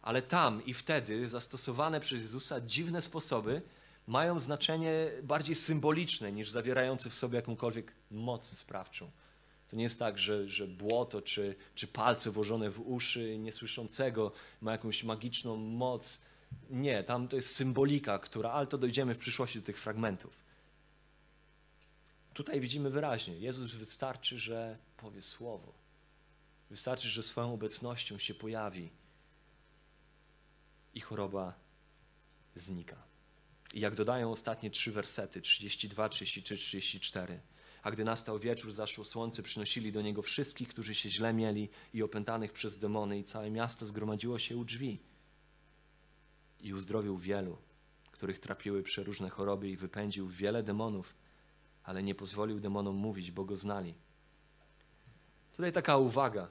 Ale tam i wtedy zastosowane przez Jezusa dziwne sposoby mają znaczenie bardziej symboliczne niż zawierające w sobie jakąkolwiek moc sprawczą. To nie jest tak, że, że błoto czy, czy palce włożone w uszy niesłyszącego ma jakąś magiczną moc. Nie, tam to jest symbolika, która, ale to dojdziemy w przyszłości do tych fragmentów. Tutaj widzimy wyraźnie, Jezus wystarczy, że powie słowo. Wystarczy, że swoją obecnością się pojawi i choroba znika. I jak dodają ostatnie trzy wersety, 32, 33, 34. A gdy nastał wieczór, zaszło słońce, przynosili do niego wszystkich, którzy się źle mieli i opętanych przez demony, i całe miasto zgromadziło się u drzwi. I uzdrowił wielu, których trapiły przeróżne choroby, i wypędził wiele demonów, ale nie pozwolił demonom mówić, bo go znali. Tutaj taka uwaga.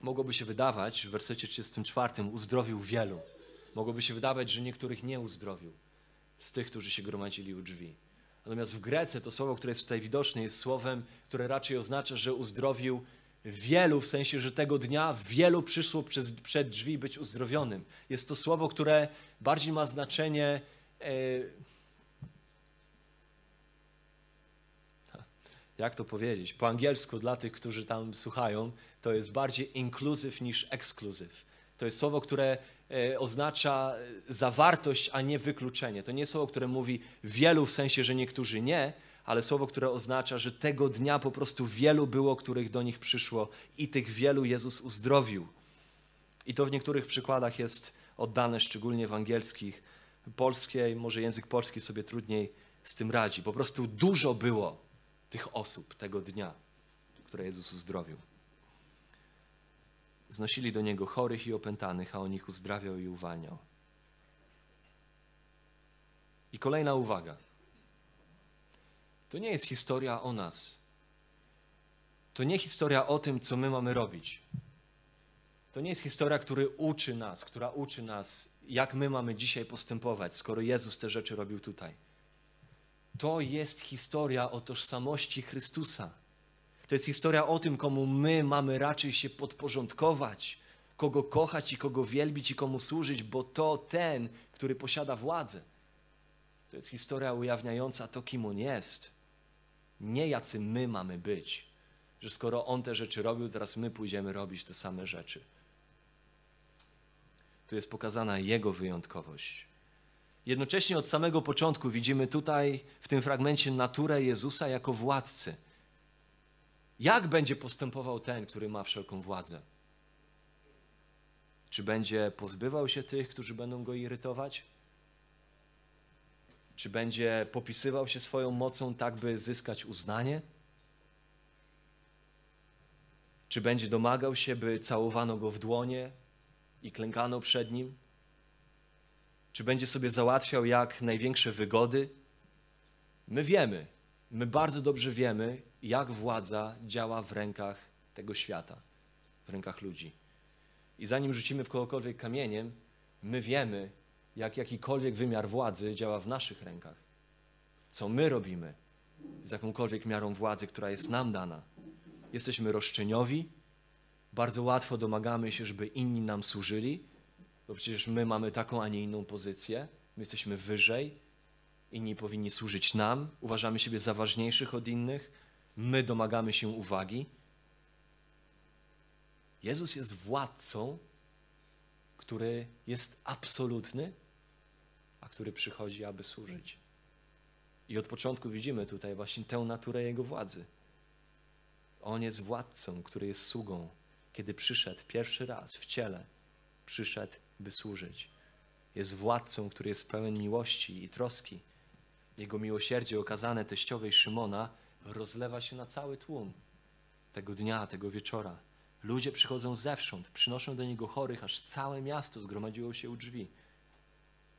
Mogłoby się wydawać, w wersecie 34 uzdrowił wielu. Mogłoby się wydawać, że niektórych nie uzdrowił z tych, którzy się gromadzili u drzwi. Natomiast w Grece to słowo, które jest tutaj widoczne, jest słowem, które raczej oznacza, że uzdrowił wielu, w sensie, że tego dnia wielu przyszło przez, przed drzwi być uzdrowionym. Jest to słowo, które bardziej ma znaczenie. E, jak to powiedzieć? Po angielsku, dla tych, którzy tam słuchają, to jest bardziej inclusive niż exclusive. To jest słowo, które E, oznacza zawartość, a nie wykluczenie. To nie słowo, które mówi wielu w sensie, że niektórzy nie, ale słowo, które oznacza, że tego dnia po prostu wielu było, których do nich przyszło i tych wielu Jezus uzdrowił. I to w niektórych przykładach jest oddane, szczególnie w angielskich. Polskiej, może język polski sobie trudniej z tym radzi. Po prostu dużo było tych osób tego dnia, które Jezus uzdrowił. Znosili do niego chorych i opętanych, a on ich uzdrawiał i uwalniał. I kolejna uwaga. To nie jest historia o nas. To nie historia o tym, co my mamy robić. To nie jest historia, która uczy nas, która uczy nas, jak my mamy dzisiaj postępować, skoro Jezus te rzeczy robił tutaj. To jest historia o tożsamości Chrystusa. To jest historia o tym, komu my mamy raczej się podporządkować, kogo kochać i kogo wielbić i komu służyć, bo to ten, który posiada władzę. To jest historia ujawniająca to, kim on jest. Nie jacy my mamy być, że skoro on te rzeczy robił, teraz my pójdziemy robić te same rzeczy. Tu jest pokazana jego wyjątkowość. Jednocześnie od samego początku widzimy tutaj w tym fragmencie naturę Jezusa jako władcy. Jak będzie postępował ten, który ma wszelką władzę? Czy będzie pozbywał się tych, którzy będą go irytować? Czy będzie popisywał się swoją mocą, tak by zyskać uznanie? Czy będzie domagał się, by całowano go w dłonie i klękano przed nim? Czy będzie sobie załatwiał jak największe wygody? My wiemy, my bardzo dobrze wiemy, jak władza działa w rękach tego świata, w rękach ludzi. I zanim rzucimy w kogokolwiek kamieniem, my wiemy, jak jakikolwiek wymiar władzy działa w naszych rękach. Co my robimy z jakąkolwiek miarą władzy, która jest nam dana. Jesteśmy roszczeniowi, bardzo łatwo domagamy się, żeby inni nam służyli, bo przecież my mamy taką, a nie inną pozycję, my jesteśmy wyżej, inni powinni służyć nam, uważamy siebie za ważniejszych od innych, my domagamy się uwagi. Jezus jest władcą, który jest absolutny, a który przychodzi, aby służyć. I od początku widzimy tutaj właśnie tę naturę Jego władzy. On jest władcą, który jest sługą. Kiedy przyszedł pierwszy raz w ciele, przyszedł, by służyć. Jest władcą, który jest pełen miłości i troski. Jego miłosierdzie okazane teściowej Szymona rozlewa się na cały tłum tego dnia, tego wieczora. Ludzie przychodzą zewsząd, przynoszą do niego chorych, aż całe miasto zgromadziło się u drzwi.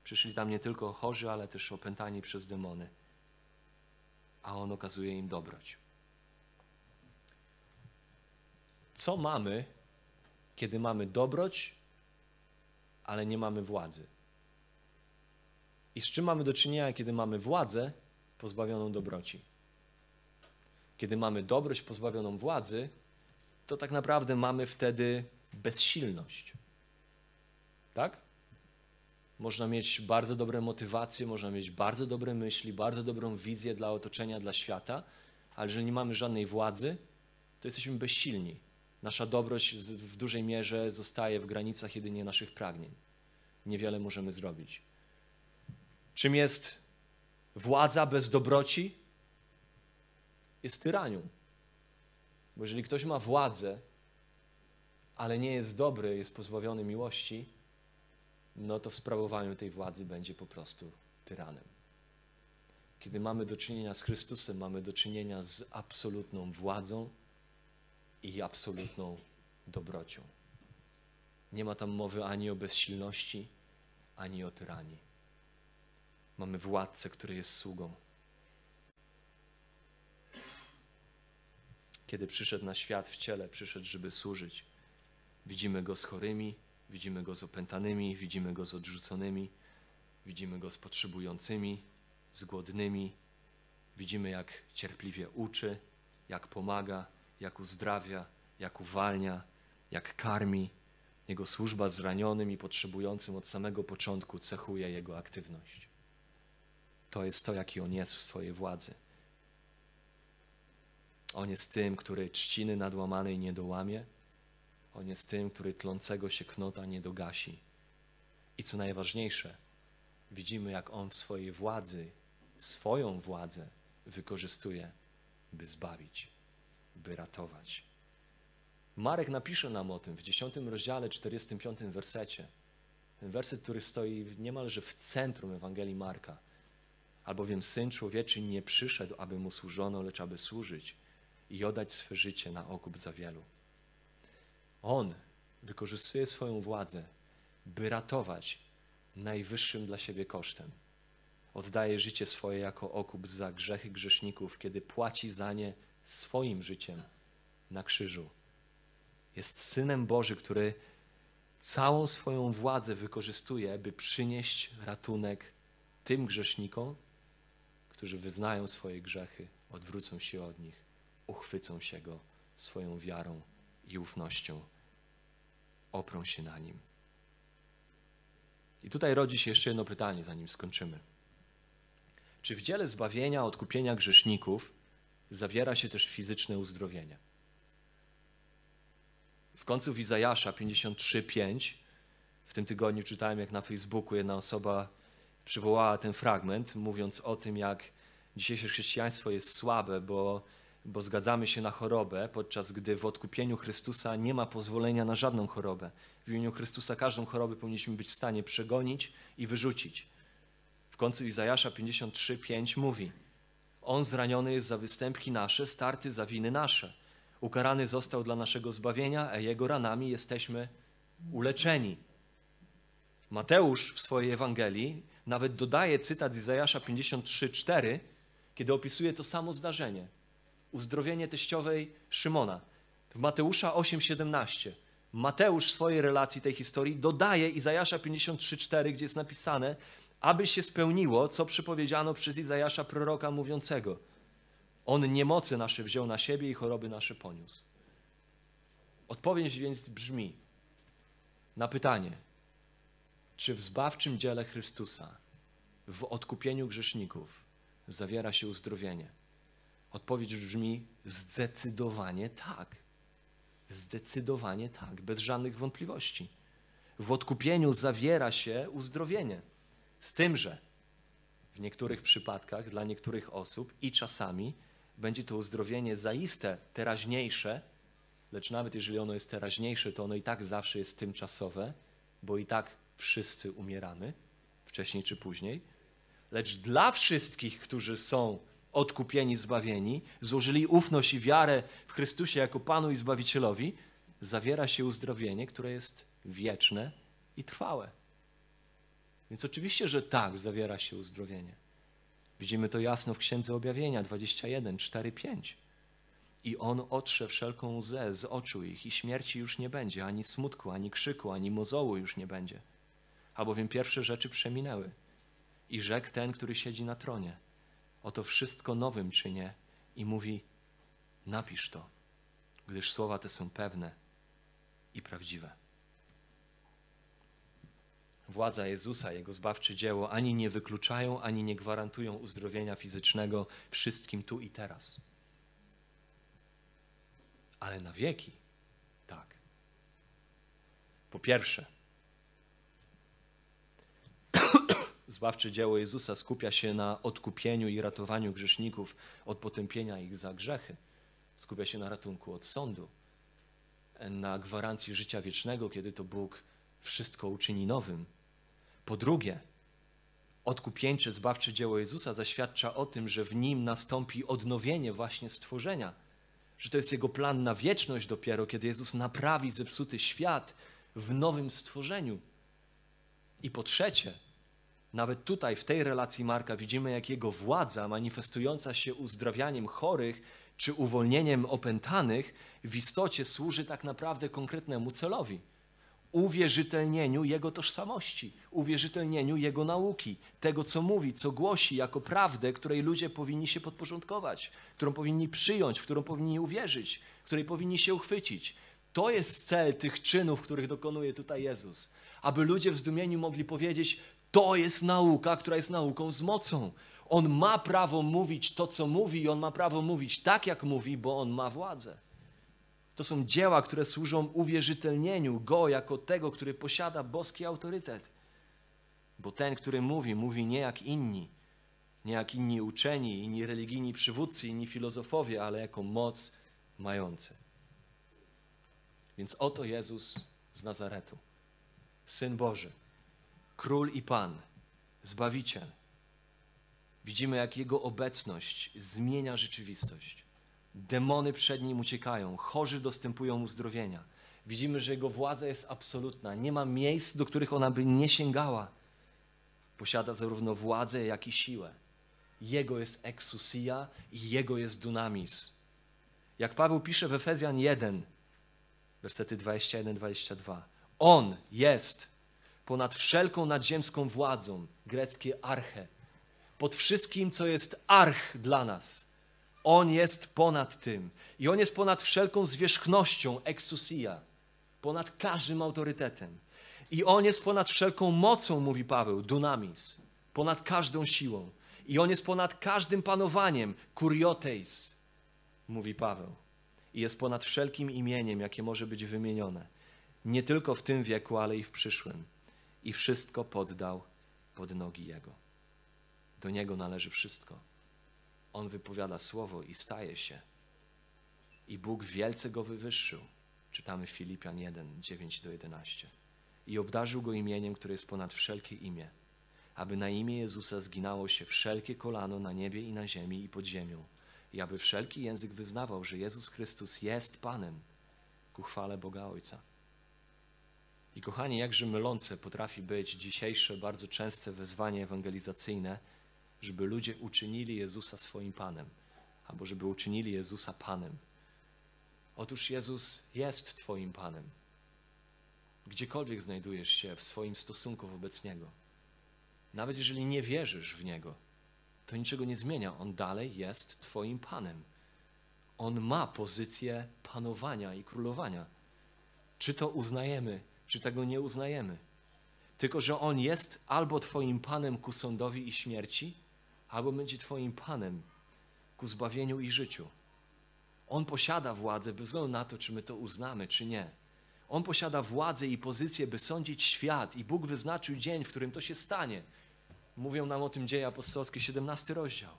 Przyszli tam nie tylko chorzy, ale też opętani przez demony. A on okazuje im dobroć. Co mamy, kiedy mamy dobroć, ale nie mamy władzy? I z czym mamy do czynienia, kiedy mamy władzę pozbawioną dobroci? Kiedy mamy dobroć pozbawioną władzy, to tak naprawdę mamy wtedy bezsilność. Tak? Można mieć bardzo dobre motywacje, można mieć bardzo dobre myśli, bardzo dobrą wizję dla otoczenia, dla świata, ale jeżeli nie mamy żadnej władzy, to jesteśmy bezsilni. Nasza dobroć w dużej mierze zostaje w granicach jedynie naszych pragnień. Niewiele możemy zrobić. Czym jest władza bez dobroci? Jest tyranią. Bo jeżeli ktoś ma władzę, ale nie jest dobry, jest pozbawiony miłości, no to w sprawowaniu tej władzy będzie po prostu tyranem. Kiedy mamy do czynienia z Chrystusem, mamy do czynienia z absolutną władzą i absolutną dobrocią. Nie ma tam mowy ani o bezsilności, ani o tyranii. Mamy władcę, który jest sługą. Kiedy przyszedł na świat w ciele, przyszedł, żeby służyć. Widzimy go z chorymi, widzimy go z opętanymi, widzimy go z odrzuconymi, widzimy go z potrzebującymi, z głodnymi. Widzimy, jak cierpliwie uczy, jak pomaga, jak uzdrawia, jak uwalnia, jak karmi. Jego służba zranionym i potrzebującym od samego początku cechuje jego aktywność. To jest to, jaki on jest w swojej władzy. On jest tym, który trzciny nadłamanej nie dołamie. On jest tym, który tlącego się knota nie dogasi. I co najważniejsze, widzimy, jak on w swojej władzy, swoją władzę wykorzystuje, by zbawić, by ratować. Marek napisze nam o tym w 10 rozdziale, 45 wersecie. Ten werset, który stoi niemalże w centrum Ewangelii Marka. Albowiem Syn Człowieczy nie przyszedł, aby Mu służono, lecz aby służyć i oddać swe życie na okup za wielu. On wykorzystuje swoją władzę, by ratować najwyższym dla siebie kosztem. Oddaje życie swoje jako okup za grzechy grzeszników, kiedy płaci za nie swoim życiem na krzyżu. Jest synem Boży, który całą swoją władzę wykorzystuje, by przynieść ratunek tym grzesznikom, którzy wyznają swoje grzechy, odwrócą się od nich uchwycą się Go swoją wiarą i ufnością, oprą się na Nim. I tutaj rodzi się jeszcze jedno pytanie, zanim skończymy. Czy w dziele zbawienia, odkupienia grzeszników zawiera się też fizyczne uzdrowienie? W końcu Izajasza 53:5 w tym tygodniu czytałem, jak na Facebooku jedna osoba przywołała ten fragment, mówiąc o tym, jak dzisiejsze chrześcijaństwo jest słabe, bo, bo zgadzamy się na chorobę, podczas gdy w odkupieniu Chrystusa nie ma pozwolenia na żadną chorobę. W imieniu Chrystusa każdą chorobę powinniśmy być w stanie przegonić i wyrzucić. W końcu Izajasza 53:5 mówi: On zraniony jest za występki nasze, starty za winy nasze. Ukarany został dla naszego zbawienia, a jego ranami jesteśmy uleczeni. Mateusz w swojej Ewangelii nawet dodaje cytat Izajasza 53:4, kiedy opisuje to samo zdarzenie. Uzdrowienie teściowej Szymona. W Mateusza 8:17 Mateusz w swojej relacji tej historii dodaje Izajasza 53:4, gdzie jest napisane, aby się spełniło, co przypowiedziano przez Izajasza proroka mówiącego. On niemocy nasze wziął na siebie i choroby nasze poniósł. Odpowiedź więc brzmi na pytanie, czy w zbawczym dziele Chrystusa, w odkupieniu grzeszników, zawiera się uzdrowienie? Odpowiedź brzmi zdecydowanie tak. Zdecydowanie tak, bez żadnych wątpliwości. W odkupieniu zawiera się uzdrowienie. Z tym, że w niektórych przypadkach, dla niektórych osób i czasami będzie to uzdrowienie zaiste teraźniejsze, lecz nawet jeżeli ono jest teraźniejsze, to ono i tak zawsze jest tymczasowe, bo i tak wszyscy umieramy, wcześniej czy później. Lecz dla wszystkich, którzy są odkupieni, zbawieni, złożyli ufność i wiarę w Chrystusie jako Panu i Zbawicielowi, zawiera się uzdrowienie, które jest wieczne i trwałe. Więc oczywiście, że tak, zawiera się uzdrowienie. Widzimy to jasno w Księdze Objawienia 21, 4, 5. I on otrze wszelką łzę z oczu ich i śmierci już nie będzie, ani smutku, ani krzyku, ani mozołu już nie będzie. Albowiem pierwsze rzeczy przeminęły. I rzekł ten, który siedzi na tronie – oto wszystko nowym czynię i mówi: Napisz to, gdyż słowa te są pewne i prawdziwe. Władza Jezusa, Jego zbawcze dzieło ani nie wykluczają, ani nie gwarantują uzdrowienia fizycznego wszystkim tu i teraz. Ale na wieki tak. Po pierwsze, zbawcze dzieło Jezusa skupia się na odkupieniu i ratowaniu grzeszników od potępienia ich za grzechy. Skupia się na ratunku od sądu, na gwarancji życia wiecznego, kiedy to Bóg wszystko uczyni nowym. Po drugie, odkupieńcze, zbawcze dzieło Jezusa zaświadcza o tym, że w nim nastąpi odnowienie właśnie stworzenia, że to jest Jego plan na wieczność dopiero, kiedy Jezus naprawi zepsuty świat w nowym stworzeniu. I po trzecie, nawet tutaj, w tej relacji Marka, widzimy, jak jego władza, manifestująca się uzdrawianiem chorych czy uwolnieniem opętanych, w istocie służy tak naprawdę konkretnemu celowi uwierzytelnieniu Jego tożsamości, uwierzytelnieniu Jego nauki, tego, co mówi, co głosi, jako prawdę, której ludzie powinni się podporządkować, którą powinni przyjąć, w którą powinni uwierzyć, której powinni się uchwycić. To jest cel tych czynów, których dokonuje tutaj Jezus. Aby ludzie w zdumieniu mogli powiedzieć: to jest nauka, która jest nauką z mocą. On ma prawo mówić to, co mówi, i on ma prawo mówić tak, jak mówi, bo on ma władzę. To są dzieła, które służą uwierzytelnieniu go jako tego, który posiada boski autorytet. Bo ten, który mówi, mówi nie jak inni, nie jak inni uczeni, inni religijni przywódcy, inni filozofowie, ale jako moc mający. Więc oto Jezus z Nazaretu, Syn Boży Król i Pan, Zbawiciel. Widzimy, jak Jego obecność zmienia rzeczywistość. Demony przed Nim uciekają, chorzy dostępują uzdrowienia. Widzimy, że Jego władza jest absolutna. Nie ma miejsc, do których ona by nie sięgała. Posiada zarówno władzę, jak i siłę. Jego jest exousia i Jego jest dunamis. Jak Paweł pisze w Efezjan 1, wersety 21-22. On jest ponad wszelką nadziemską władzą, greckie arche, pod wszystkim, co jest arch dla nas, On jest ponad tym. I On jest ponad wszelką zwierzchnością, exousia, ponad każdym autorytetem. I On jest ponad wszelką mocą, mówi Paweł, dunamis, ponad każdą siłą. I On jest ponad każdym panowaniem, kurioteis, mówi Paweł. I jest ponad wszelkim imieniem, jakie może być wymienione. Nie tylko w tym wieku, ale i w przyszłym. I wszystko poddał pod nogi Jego. Do Niego należy wszystko. On wypowiada słowo i staje się. I Bóg wielce go wywyższył. Czytamy Filipian 1, 9 do 11. I obdarzył go imieniem, które jest ponad wszelkie imię, aby na imię Jezusa zginało się wszelkie kolano na niebie i na ziemi i pod ziemią, i aby wszelki język wyznawał, że Jezus Chrystus jest Panem, ku chwale Boga Ojca. I kochani, jakże mylące potrafi być dzisiejsze bardzo częste wezwanie ewangelizacyjne, żeby ludzie uczynili Jezusa swoim Panem, albo żeby uczynili Jezusa Panem. Otóż Jezus jest Twoim Panem. Gdziekolwiek znajdujesz się w swoim stosunku wobec Niego, nawet jeżeli nie wierzysz w Niego, to niczego nie zmienia. On dalej jest Twoim Panem. On ma pozycję panowania i królowania. Czy to uznajemy, czy tego nie uznajemy. Tylko, że On jest albo Twoim Panem ku sądowi i śmierci, albo będzie Twoim Panem ku zbawieniu i życiu. On posiada władzę bez względu na to, czy my to uznamy, czy nie. On posiada władzę i pozycję, by sądzić świat, i Bóg wyznaczył dzień, w którym to się stanie. Mówią nam o tym dzieje apostolskie, 17 rozdział.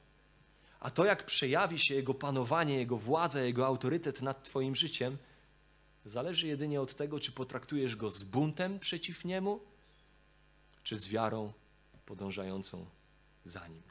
A to, jak przejawi się Jego panowanie, Jego władza, Jego autorytet nad Twoim życiem, zależy jedynie od tego, czy potraktujesz Go z buntem przeciw Niemu, czy z wiarą podążającą za Nim.